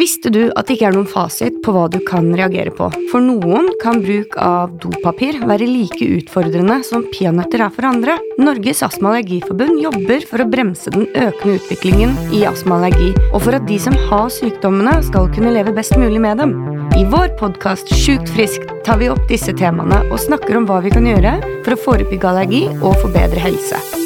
Visste du at det ikke er noen fasit på hva du kan reagere på? For noen kan bruk av dopapir være like utfordrende som peanøtter er for andre. Norges astma- og allergiforbund jobber for å bremse den økende utviklingen i astma og allergi, og for at de som har sykdommene, skal kunne leve best mulig med dem. I vår podkast Sjukt frisk tar vi opp disse temaene og snakker om hva vi kan gjøre for å forebygge allergi og forbedre helse.